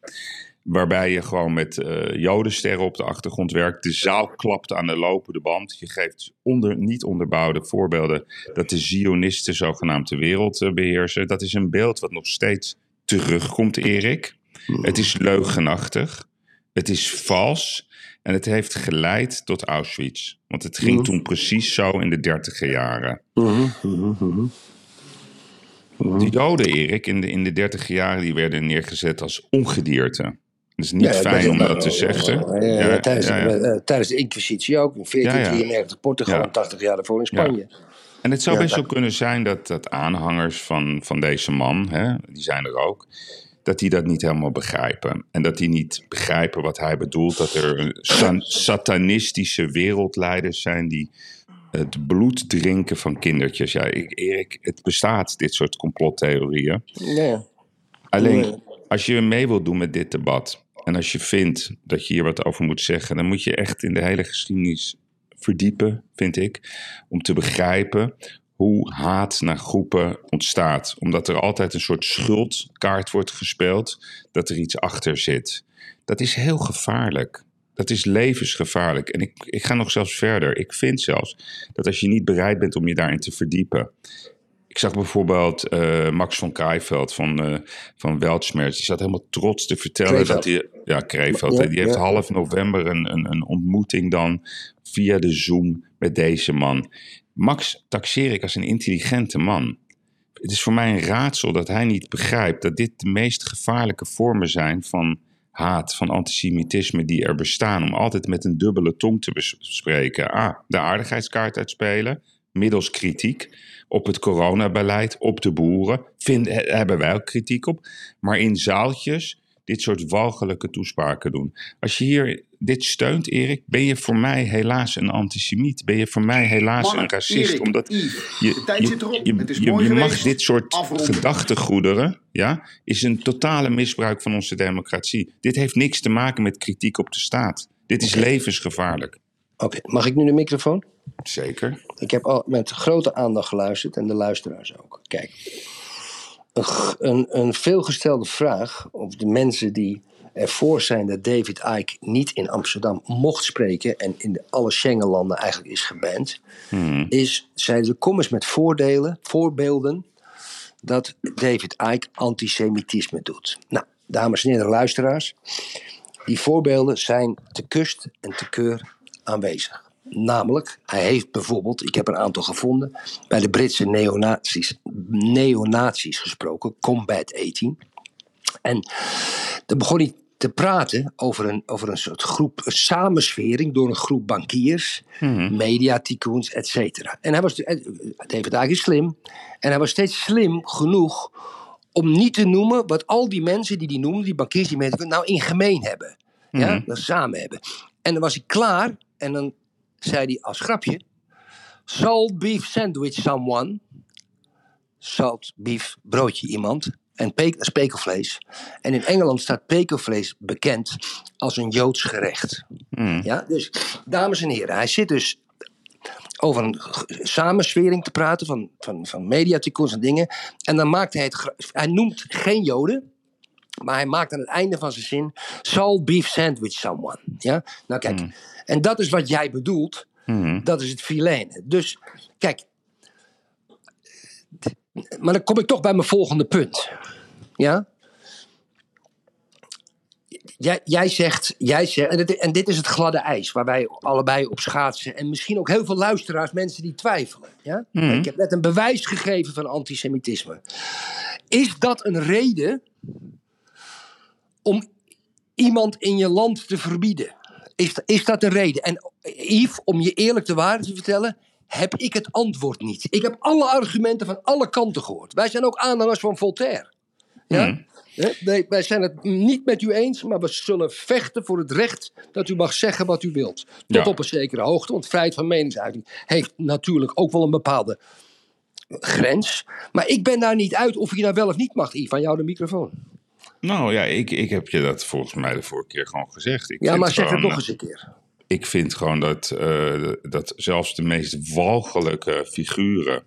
Waarbij je gewoon met eh jodensterren op de achtergrond werkt. De zaal klapt aan de lopende band. Je geeft onder, niet onderbouwde voorbeelden dat de Zionisten zogenaamd de wereld eh, beheersen. Dat is een beeld wat nog steeds terugkomt, Erik. Het is leugenachtig. Het is vals. En het heeft geleid tot Auschwitz. Want het ging Mhm. toen precies zo in de dertiger jaren. Mhm, mhm. De Joden, Erik, in de, in de dertiger jaren, die werden neergezet als ongedierte. Het is niet Ja, fijn dat- om dat te zeggen. Tijdens, ja, ja. eh, tijdens de Inquisitie ook. In 1493 Portugal en 80 jaar daarvoor in Spanje. En het zou best dat- wel kunnen zijn dat, dat aanhangers van, van deze man, hè, die zijn er ook, dat die dat niet helemaal begrijpen. En dat die niet begrijpen wat hij bedoelt. Dat er satanistische wereldleiders zijn die het bloed drinken van kindertjes. Ja, ik, Erik, het bestaat, dit soort complottheorieën. Ja. Alleen, als je mee wilt doen met dit debat... en als je vindt dat je hier wat over moet zeggen... dan moet je echt in de hele geschiedenis verdiepen, vind ik... om te begrijpen hoe haat naar groepen ontstaat. Omdat er altijd een soort schuldkaart wordt gespeeld... dat er iets achter zit. Dat is heel gevaarlijk. Dat is levensgevaarlijk. En ik, ik ga nog zelfs verder. Ik vind zelfs dat als je niet bereid bent om je daarin te verdiepen. Ik zag bijvoorbeeld uh, Max van Krijveld van, uh, van Weltschmerz. Die zat helemaal trots te vertellen Kreeveld. dat hij. Ja, Kreeveld. Ja, die heeft ja. half november een, een, een ontmoeting dan via de Zoom met deze man. Max taxeer ik als een intelligente man. Het is voor mij een raadsel dat hij niet begrijpt dat dit de meest gevaarlijke vormen zijn van haat, van antisemitisme die er bestaan. Om altijd met een dubbele tong te bespreken. Ah, de aardigheidskaart uitspelen, middels kritiek op het coronabeleid, op de boeren. Vind, hebben wij ook kritiek op. Maar in zaaltjes dit soort walgelijke toespraken doen. Als je hier dit steunt, Erik, ben je voor mij helaas een antisemiet. Ben je voor mij helaas Mannen, een racist. Erik, omdat Yves, je, de tijd je, zit erop. je, Het is je- mooi je mag dit soort Afronden. gedachtegoederen, ja, is een totale misbruik van onze democratie. Dit heeft niks te maken met kritiek op de staat. Dit is levensgevaarlijk. Oké, mag ik nu de microfoon? Zeker. Ik heb al met grote aandacht geluisterd en de luisteraars ook. Kijk, een, een, een veelgestelde vraag of de mensen die ervoor zijn dat David Icke niet in Amsterdam mocht spreken en in de, alle Schengenlanden eigenlijk is geband, is, zeiden ze, kom eens met voordelen, voorbeelden dat David Icke antisemitisme doet. Nou, dames en heren luisteraars, die voorbeelden zijn te kust en te keur aanwezig. Namelijk, hij heeft bijvoorbeeld, ik heb een aantal gevonden, bij de Britse neonazies, neonazies gesproken, Combat 18. En dan begon hij te praten over een, over een soort groep, een samenswering door een groep bankiers, mediatycoons, et cetera. En hij was, eh, David Icke is slim, en hij was steeds slim genoeg om niet te noemen wat al die mensen die die noemden, die bankiers, die mediatycoons, nou in gemeen hebben. Ja, dat ze samen hebben. En dan was hij klaar en dan zei hij als grapje, salt beef sandwich someone, salt beef broodje iemand en pe- spekelvlees. En in Engeland staat pekelvlees bekend als een Joods gerecht. Ja, dus dames en heren, hij zit dus over een samenswering te praten van, van, van en dingen. En dan maakt hij het, hij noemt geen Joden, maar hij maakt aan het einde van zijn zin, salt beef sandwich someone. Ja, nou kijk, en dat is wat jij bedoelt. Dat is het filene. Dus kijk, maar dan kom ik toch bij mijn volgende punt. Ja? Jij, jij zegt, jij zegt en, dit, en dit is het gladde ijs waar wij allebei op schaatsen. En misschien ook heel veel luisteraars, mensen die twijfelen. Ja? Ik heb net een bewijs gegeven van antisemitisme. Is dat een reden om iemand in je land te verbieden? Is, is dat een reden? En Yves, om je eerlijk de waarheid te vertellen, heb ik het antwoord niet. Ik heb alle argumenten van alle kanten gehoord. Wij zijn ook aanhangers van Voltaire. Ja? Hè? Nee, wij zijn het niet met u eens, maar we zullen vechten voor het recht dat u mag zeggen wat u wilt. Tot Ja. op een zekere hoogte, want vrijheid van meningsuiting heeft natuurlijk ook wel een bepaalde grens. Maar ik ben daar niet uit of je nou wel of niet mag. Yves, van jou de microfoon. Nou ja, ik, ik heb je dat volgens mij de vorige keer gewoon gezegd. Ik Ja, maar zeg het nog eens een keer. Ik vind gewoon dat, eh, dat zelfs de meest walgelijke figuren.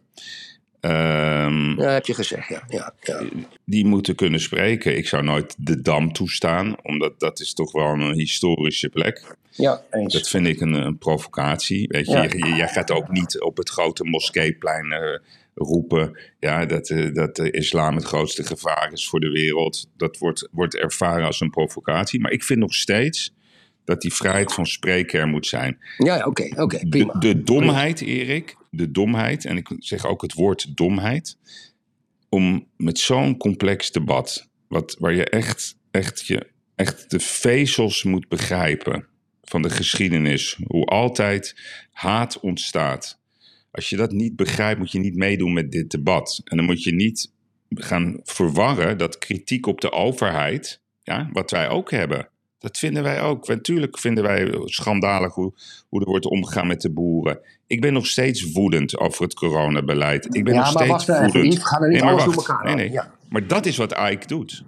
ehm, Ja, heb je gezegd, ja. ja, ja. die moeten kunnen spreken. Ik zou nooit de Dam toestaan, omdat dat is toch wel een historische plek. Ja, eens. Dat vind ik een, een provocatie. Weet je, Ja. jij gaat ook niet op het grote moskeeplein eh, roepen ja, dat, eh, dat de islam het grootste gevaar is voor de wereld. Dat wordt, wordt ervaren als een provocatie. Maar ik vind nog steeds dat die vrijheid van spreken er moet zijn. Ja, oké, oké, prima. De, de domheid, Erik, de domheid, en ik zeg ook het woord domheid, om met zo'n complex debat, wat, waar je echt, echt, je, echt de vezels moet begrijpen van de geschiedenis, hoe altijd haat ontstaat. Als je dat niet begrijpt, moet je niet meedoen met dit debat. En dan moet je niet gaan verwarren dat kritiek op de overheid, ja, wat wij ook hebben, dat vinden wij ook. Natuurlijk vinden wij schandalig hoe, hoe er wordt omgegaan met de boeren. Ik ben nog steeds woedend over het coronabeleid. Ik ben Ja, nog steeds wacht even, woedend. Yves, ga er niet maar alles door elkaar Nee, nee. Ja. Maar dat is wat Ike doet.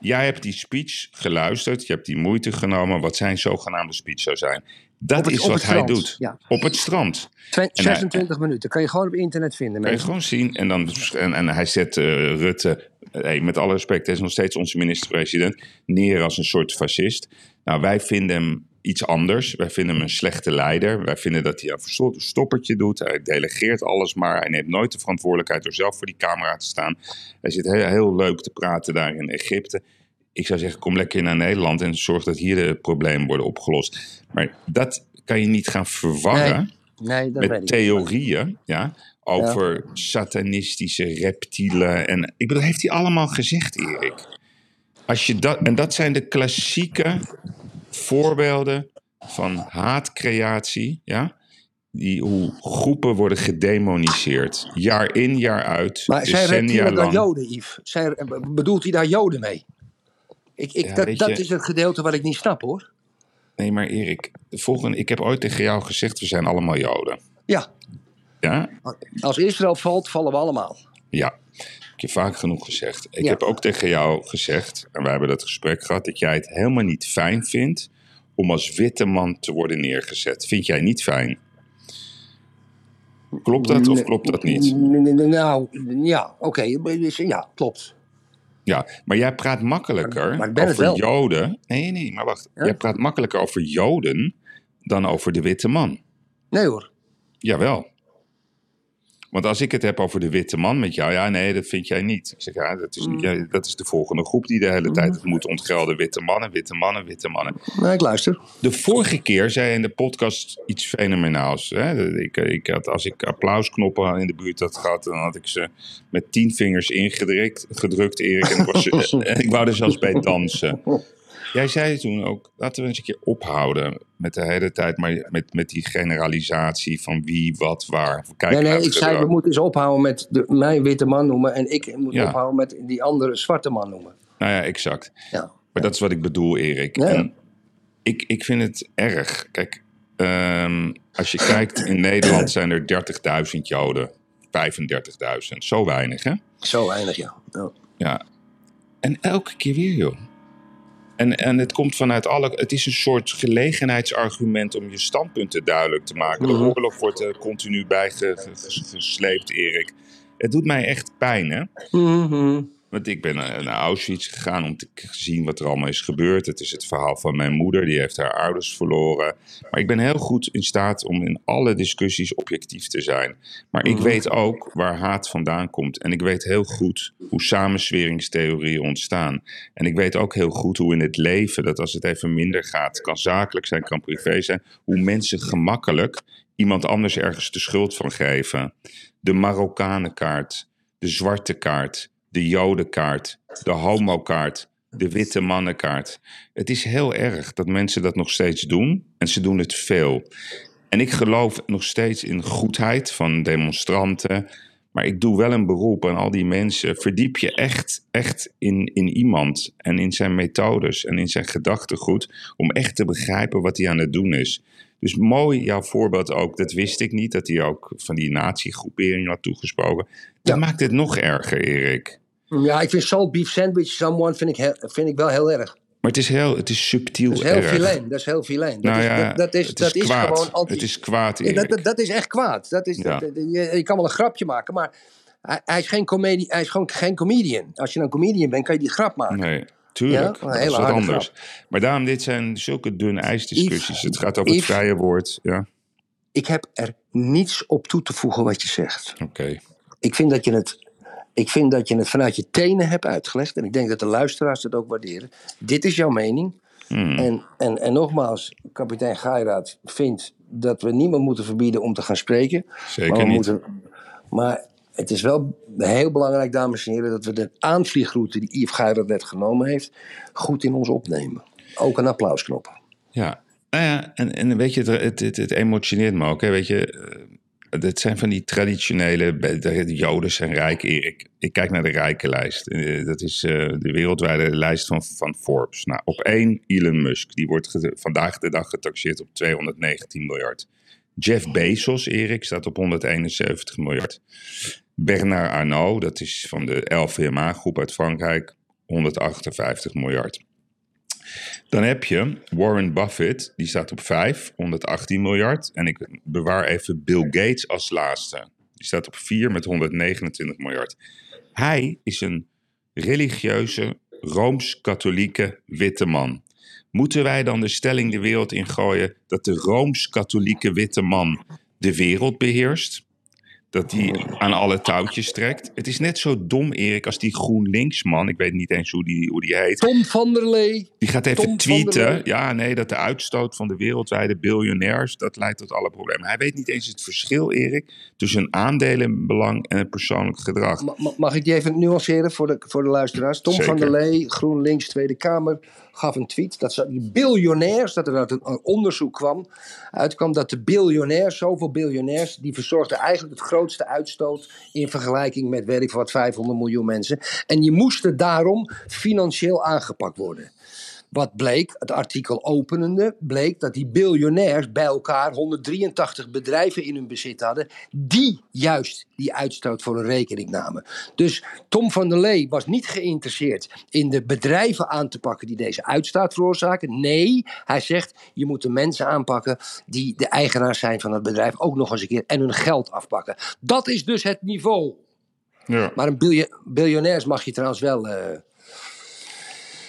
Jij hebt die speech geluisterd, je hebt die moeite genomen wat zijn zogenaamde speech zou zijn. Dat het- is wat hij doet. ja. Op het strand. Twe- En hij- 26 minuten, kan je gewoon op internet vinden. Kan je mensen. gewoon zien. En, dan, en, en hij zet eh, Rutte, eh, hey, met alle respect, hij is nog steeds onze minister-president, neer als een soort fascist. Nou, wij vinden hem iets anders. Wij vinden hem een slechte leider. Wij vinden dat hij een verstoppertje doet. Hij delegeert alles maar. Hij neemt nooit de verantwoordelijkheid door zelf voor die camera te staan. Hij zit heel, heel leuk te praten daar in Egypte. Ik zou zeggen, kom lekker naar Nederland en zorg dat hier de problemen worden opgelost. Maar dat kan je niet gaan verwarren Nee, dat weet met theorieën ja, over satanistische reptielen. En ik bedoel, heeft hij allemaal gezegd, Erik? Als je dat, en dat zijn de klassieke voorbeelden van haatcreatie. Ja? Die, hoe groepen worden gedemoniseerd. Jaar in, jaar uit. Maar zijn decennia reptielen dan. Joden, Yves? Bedoelt hij daar Joden mee? Ik, ik, Ja, dat je- is het gedeelte wat ik niet snap, hoor. Nee, maar Erik, de volgende, ik heb ooit tegen jou gezegd, we zijn allemaal Joden. Ja, Ja? als Israël valt, vallen we allemaal. Ja, ik heb vaak genoeg gezegd. Ik Ja. heb ook tegen jou gezegd, en wij hebben dat gesprek gehad, dat jij het helemaal niet fijn vindt om als witte man te worden neergezet. Vind jij niet fijn? Klopt dat of klopt dat niet? Nou, ja, oké. Ja, klopt. Ja, maar jij praat makkelijker Maar ik ben het over wel. Joden. Nee, nee, maar wacht. Ja? Jij praat makkelijker over Joden dan over de witte man. Nee hoor. Jawel. Want als ik het heb over de witte man met jou, ja, nee, dat vind jij niet. Ik zeg, ja, dat is, niet, ja, dat is de volgende groep die de hele tijd het moet ontgelden. Witte mannen, witte mannen, witte mannen. Nee, ik luister. De vorige keer zei je in de podcast iets fenomenaals. Hè? Ik, ik had, als ik applausknoppen in de buurt had gehad, dan had ik ze met tien vingers ingedrukt, gedrukt, Erik. En ik, was, ik wou er zelfs bij dansen. Jij zei toen ook, laten we eens een keer ophouden met de hele tijd, maar met, met die generalisatie van wie, wat, waar. Kijk nee, nee, ik zei we moeten eens ophouden met de, mij witte man noemen. En ik moet Ja. ophouden met die andere zwarte man noemen. Nou ja, exact. Ja. Maar dat is wat ik bedoel, Erik. Ja. En ik, ik vind het erg. Kijk, ehm, als je kijkt, in Nederland zijn er 30.000 Joden. 35.000. Zo weinig, hè? Zo weinig, ja. ja. Ja. En elke keer weer, joh. En, en het komt vanuit alle. Het is een soort gelegenheidsargument om je standpunten duidelijk te maken. De Mhm. oorlog wordt er continu bijgesleept, Erik. Het doet mij echt pijn, hè? Mhm. Want ik ben naar Auschwitz gegaan om te zien wat er allemaal is gebeurd. Het is het verhaal van mijn moeder, die heeft haar ouders verloren. Maar ik ben heel goed in staat om in alle discussies objectief te zijn. Maar ik weet ook waar haat vandaan komt. En ik weet heel goed hoe samensweringstheorieën ontstaan. En ik weet ook heel goed hoe in het leven, dat als het even minder gaat, kan zakelijk zijn, kan privé zijn, hoe mensen gemakkelijk iemand anders ergens de schuld van geven. De Marokkanenkaart, de zwarte kaart, de jodenkaart, de homokaart, de witte mannenkaart. Het is heel erg dat mensen dat nog steeds doen en ze doen het veel. En ik geloof nog steeds in goedheid van demonstranten. Maar ik doe wel een beroep aan al die mensen. Verdiep je echt, echt in, in iemand en in zijn methodes en in zijn gedachtegoed. Om echt te begrijpen wat hij aan het doen is. Dus mooi jouw voorbeeld ook. Dat wist ik niet, dat hij ook van die nazi-groepering had toegesproken. Dat Ja. maakt het nog erger, Erik. Ja, ik vind salt beef sandwich someone vind ik, vind ik wel heel erg. Maar het is, heel, het is subtiel Dat is heel erg. Dat is heel filijn. Dat Nou is, ja, dat, dat is, dat is kwaad. gewoon anti... Het is kwaad, Ja, dat, dat, is echt kwaad. Dat is, Ja. je, je kan wel een grapje maken, maar hij, hij, is geen comedie, hij is gewoon geen comedian. Als je een comedian bent, kan je die grap maken. Nee, tuurlijk. Ja, dat is wat anders. Maar daarom, dit zijn zulke dunne ijsdiscussies. Het gaat over het vrije woord. Ja, Ik heb er niets op toe te voegen wat je zegt. oké. Ik vind dat je het, ik vind dat je het vanuit je tenen hebt uitgelegd. En ik denk dat de luisteraars het ook waarderen. Dit is jouw mening. Hmm. En, en, en nogmaals, kapitein Gairaat vindt dat we niemand moeten verbieden om te gaan spreken. Zeker maar niet. Moeten, maar het is wel heel belangrijk, dames en heren, dat we de aanvliegroute die Yves Gairaat net genomen heeft, goed in ons opnemen. Ook een applausknop. Ja, nou ja, en, en weet je, het, het, het, het emotioneert me ook. Hè? Weet je, het zijn van die traditionele. De de Joden zijn rijk, Erik. Ik kijk naar de rijkenlijst. Eh, Dat is eh, de wereldwijde lijst van, van Forbes. Nou, op één Elon Musk. Die wordt vandaag de dag getaxeerd op 219 miljard. Jeff Bezos, Erik, staat op 171 miljard. Bernard Arnault, dat is van de LVMH-groep uit Frankrijk, 158 miljard. Dan heb je Warren Buffett, die staat op 5, 118 miljard. En ik bewaar even Bill Gates als laatste. Die staat op 4 met 129 miljard. Hij is een religieuze, rooms-katholieke witte man. Moeten wij dan de stelling de wereld ingooien dat de rooms-katholieke witte man de wereld beheerst? Dat die aan alle touwtjes trekt. Het is net zo dom, Erik, als die GroenLinks-man. Ik weet niet eens hoe die, hoe die heet. Tom van der Lee. Die gaat even Tom tweeten. Ja, nee, dat de uitstoot van de wereldwijde biljonairs. dat leidt tot alle problemen. Hij weet niet eens het verschil, Erik. tussen een aandelenbelang en het persoonlijk gedrag. Ma- ma- Mag ik die even nuanceren voor de, voor de luisteraars? Tom Zeker. van der Lee, GroenLinks Tweede Kamer, gaf een tweet dat die biljonairs, dat er uit een, een onderzoek kwam, uitkwam dat de biljonairs, zoveel biljonairs, die verzorgden eigenlijk het grootste uitstoot in vergelijking met, weet ik wat, 500 miljoen mensen. En die moesten daarom financieel aangepakt worden. Wat bleek, het artikel openende, bleek dat die biljonairs bij elkaar 183 bedrijven in hun bezit hadden, die juist die uitstoot voor hun rekening namen. Dus Tom van der Lee was niet geïnteresseerd in de bedrijven aan te pakken die deze uitstoot veroorzaken. Nee, hij zegt je moet de mensen aanpakken die de eigenaar zijn van het bedrijf ook nog eens een keer en hun geld afpakken. Dat is dus het niveau. Ja, Maar een biljo- biljonairs mag je trouwens wel. eh,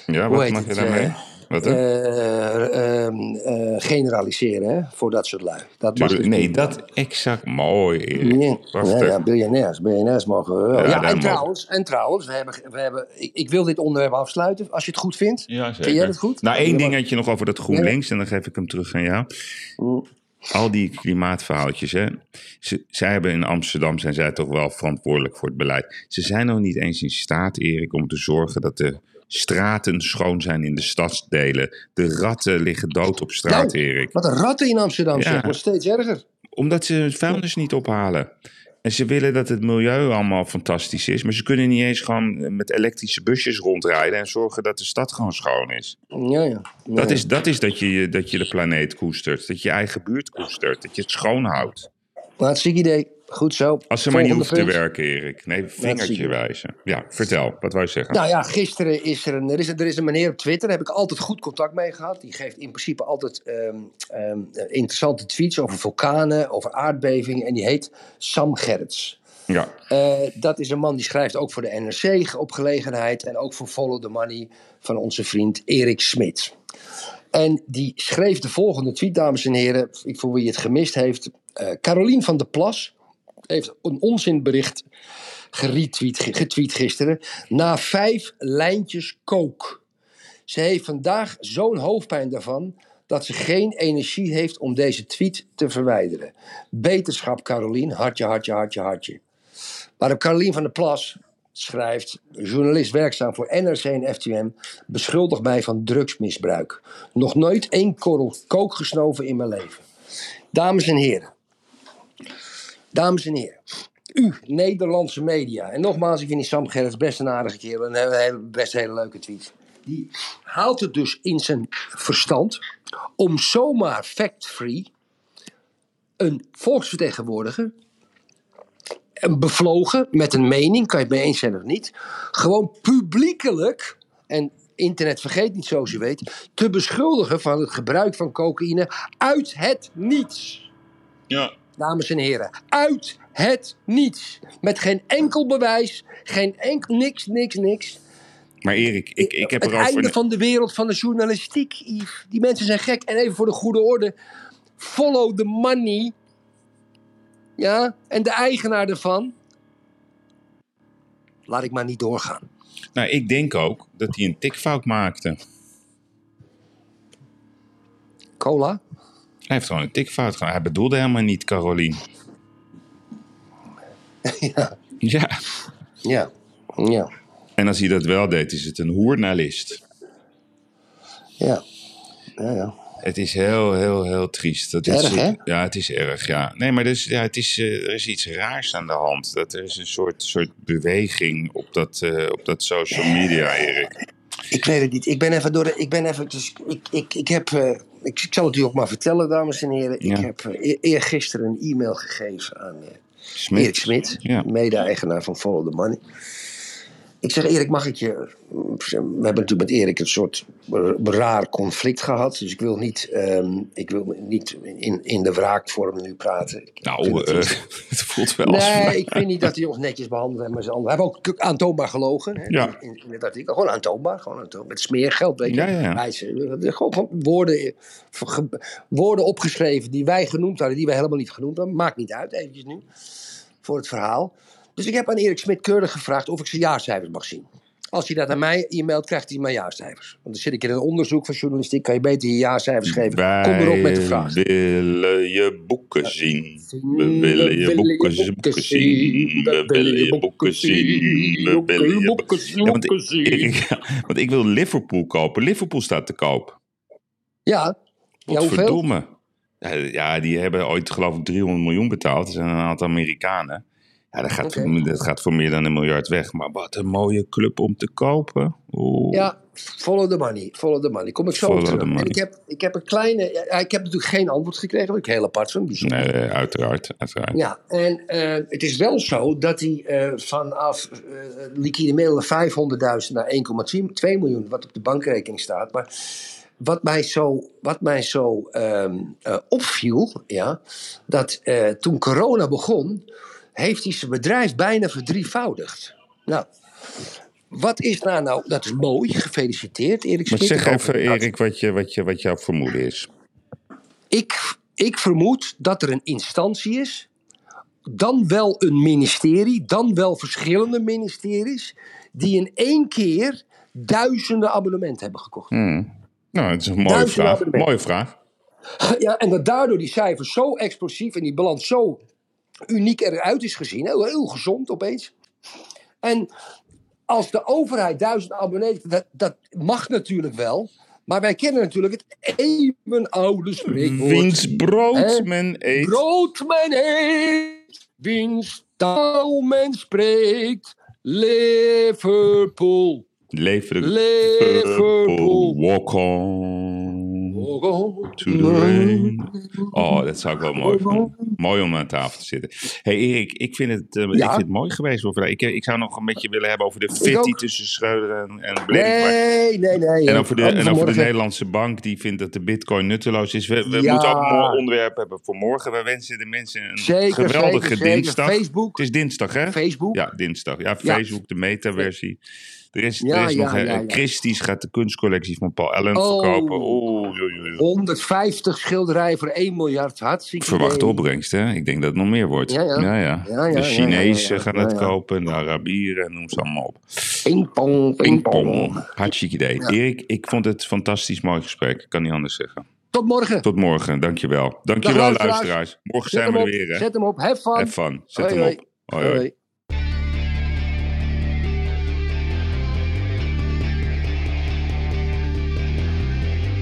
ja hoe wat heet mag je het, daarmee? eh, Wat, hè? eh, ehm, eh, generaliseren hè, voor dat soort lui. Dat Tuurlijk- dus nee, dat exact mooi, Erik. Nee, ja, ja, biljonairs. Biljonairs mogen we wel. Ja, en, trouwens, en trouwens, we hebben, we hebben, ik, ik wil dit onderwerp afsluiten, als je het goed vindt. Ja, zeker. Vind jij het goed? Nou, één dingetje nog over dat GroenLinks en dan geef ik hem terug aan jou. Mm. Al die klimaatverhaaltjes, hè. Ze, zij hebben in Amsterdam, zijn zij toch wel verantwoordelijk voor het beleid. Ze zijn nog niet eens in staat, Erik, om te zorgen dat de straten schoon zijn in de stadsdelen. De ratten liggen dood op straat, Nou, Erik. Wat een ratten in Amsterdam, Ja. zeg. Wordt steeds erger. Omdat ze het vuilnis niet ophalen. En ze willen dat het milieu allemaal fantastisch is. Maar ze kunnen niet eens gewoon met elektrische busjes rondrijden en zorgen dat de stad gewoon schoon is. Ja, ja. Ja, Dat is, dat, is dat, je, dat je de planeet koestert. Dat je je eigen buurt koestert. Dat je het schoon houdt. Hartstikke idee. Goed zo. Als ze maar niet hoeven te werken, Erik. Nee, vingertje wijzen. Ja, vertel. Wat wou je zeggen? Nou ja, gisteren is er een, er is, er is een meneer op Twitter, daar heb ik altijd goed contact mee gehad. Die geeft in principe altijd ehm, ehm, interessante tweets over vulkanen, over aardbevingen. En die heet Sam Gerrits. Ja. Eh, dat is een man die schrijft ook voor de NRC op gelegenheid. En ook voor Follow the Money van onze vriend Erik Smit. En die schreef de volgende tweet, dames en heren. Ik voor wie het gemist heeft. Eh Carolien van der Plas heeft een onzinbericht geretweet, ge- getweet gisteren. Na vijf lijntjes kook. Ze heeft vandaag zo'n hoofdpijn daarvan dat ze geen energie heeft om deze tweet te verwijderen. Beterschap, Carolien. Hartje, hartje, hartje, hartje. Waarop Carolien van der Plas schrijft, journalist werkzaam voor NRC en FTM, beschuldigt mij van drugsmisbruik. Nog nooit één korrel kook gesnoven in mijn leven. Dames en heren. Dames en heren. U, Nederlandse media. En nogmaals, ik vind die Sam Gerrits best een aardige kerel. En een best een hele leuke tweet. Die haalt het dus in zijn verstand om zomaar fact-free een volksvertegenwoordiger een bevlogen met een mening, kan je het mee eens zijn of niet, gewoon publiekelijk, en internet vergeet niet zoals u weet, te beschuldigen van het gebruik van cocaïne uit het niets. Ja. Dames en heren, uit het niets. Met geen enkel bewijs, geen enkel, niks, niks, niks. Maar Erik, ik, ik heb het erover... einde van de wereld van de journalistiek, Yves. Die mensen zijn gek. En even voor de goede orde, follow the money. Ja, en de eigenaar ervan. Laat ik maar niet doorgaan. Nou, ik denk ook dat hij een tikfout maakte. Cola? Hij heeft gewoon een tikfout gedaan. Hij bedoelde helemaal niet Carolien. ja. Ja. Ja. Ja. En als hij dat wel deed, is het een hoernalist. Ja. Ja, ja. Het is heel, heel, heel triest. Dat Erg, hè? Ja, het is erg, ja. Nee, maar dus, ja, het is, eh, er is iets raars aan de hand. Dat er is een soort, soort beweging op dat, eh, op dat social media, Erik. Ik weet het niet. Ik ben even door de. Ik ben even. Dus ik, ik, ik heb. eh, ik, ik zal het u ook maar vertellen, dames en heren. Ja. Ik heb eer- eergisteren een e-mail gegeven aan eh, Smit. Erik Smit, Ja. mede-eigenaar van Follow the Money. Ik zeg Erik, mag ik je... We hebben natuurlijk met Erik een soort raar conflict gehad. Dus ik wil niet, ehm, ik wil niet in, in de wraakvorm nu praten. Nou, eh, het voelt wel als... Nee, ik vind niet dat hij ons netjes behandeld heeft. Maar ze we hebben ook aantoonbaar gelogen hè, Ja. in, in het artikel. Gewoon aantoonbaar. Gewoon aantoonbaar. Met smeergeld, weet je. Ja, ze- gewoon, gewoon woorden, eh, woorden opgeschreven die wij genoemd hadden, die wij helemaal niet genoemd hadden. Maakt niet uit, eventjes nu. Voor het verhaal. Dus ik heb aan Erik Smit keurig gevraagd of ik zijn jaarcijfers mag zien. Als hij dat aan mij e-mailt, krijgt hij mijn jaarcijfers. Want dan zit ik in een onderzoek van journalistiek, kan je beter je jaarcijfers geven. Kom erop met de vraag. Wij willen je boeken zien. We willen je boeken, zien. We willen je boeken zien. We willen je boeken zien. Ja, want, ik, ja, want ik wil Liverpool kopen. Liverpool staat te koop. Ja, ja Wat hoeveel? verdomme. Ja, Ja, die hebben ooit geloof ik 300 miljoen betaald. Dat zijn een aantal Amerikanen. Ja, dat gaat, Oké. dat gaat voor meer dan een miljard weg. Maar wat een mooie club om te kopen. Oeh. Ja, follow the money. Follow the money. Kom ik zo Follow terug. En ik heb, ik heb een kleine... ja, ik heb natuurlijk geen antwoord gekregen. Wat ik heel apart vind. Bijzonder. Nee, uiteraard. uiteraard. Ja, en eh, het is wel zo dat hij eh, vanaf eh liquide middelen 500.000 naar 1,2 miljoen, wat op de bankrekening staat. Maar wat mij zo, wat mij zo ehm, eh, opviel, ja, dat toen corona begon, heeft hij zijn bedrijf bijna verdrievoudigd. Nou, wat is nou nou, dat is mooi, gefeliciteerd Erik Maar zeg even, dat- Erik, wat, je, wat, je, wat jouw vermoeden is. ik, ik vermoed dat er een instantie is, dan wel een ministerie, dan wel verschillende ministeries, die in één keer duizenden abonnementen hebben gekocht. Hmm. Nou, het is een mooie Duizenden vraag. Mooie vraag. Ja, en dat daardoor die cijfers zo explosief en die balans zo uniek eruit is gezien. Heel, heel gezond opeens. En als de overheid duizend abonnees, dat, dat mag natuurlijk wel. Maar wij kennen natuurlijk het even oude spreekwoord. Wiens brood men eet. Brood men eet, wiens taal men spreekt. Liverpool. Liverpool. Walk on to the rain. Oh, dat zou ik wel mooi vinden. Mooi om aan tafel te zitten. hey Erik, ik vind, het, eh, ik vind het mooi geweest. Over, ik, ik zou nog een beetje willen hebben over de fitty tussen Schreuder en, en Nee, nee, nee. En over, de, en over de. Nederlandse bank die vindt dat de bitcoin nutteloos is. We, we Ja. moeten ook een mooi onderwerp hebben voor morgen. We wensen de mensen een Zeker, geweldige zeker, zeker. dinsdag. Facebook. Het is dinsdag, hè? Facebook. Ja, dinsdag. Ja, Facebook, de metaversie. Er is, Ja, er is ja, nog een, ja. Christie's gaat de kunstcollectie van Paul Allen Oh. verkopen. Oei. 150 schilderijen voor 1 miljard. Hartstikke Verwachte opbrengst, hè? Ik denk dat het nog meer wordt. Ja, ja. De Chinezen gaan het kopen, de Arabieren, noem ze allemaal op. Pingpong. Hartstikke idee. Erik, ik vond het een fantastisch mooi gesprek. Ik kan niet anders zeggen. Tot morgen. Tot morgen, dankjewel. Dankjewel, Dag, luisteraars. luisteraars. Morgen Zet zijn we er weer, hè? Zet hem op. Have fun. Have fun. Zet Hoi, hem op. Hoi, hoi. Hoi.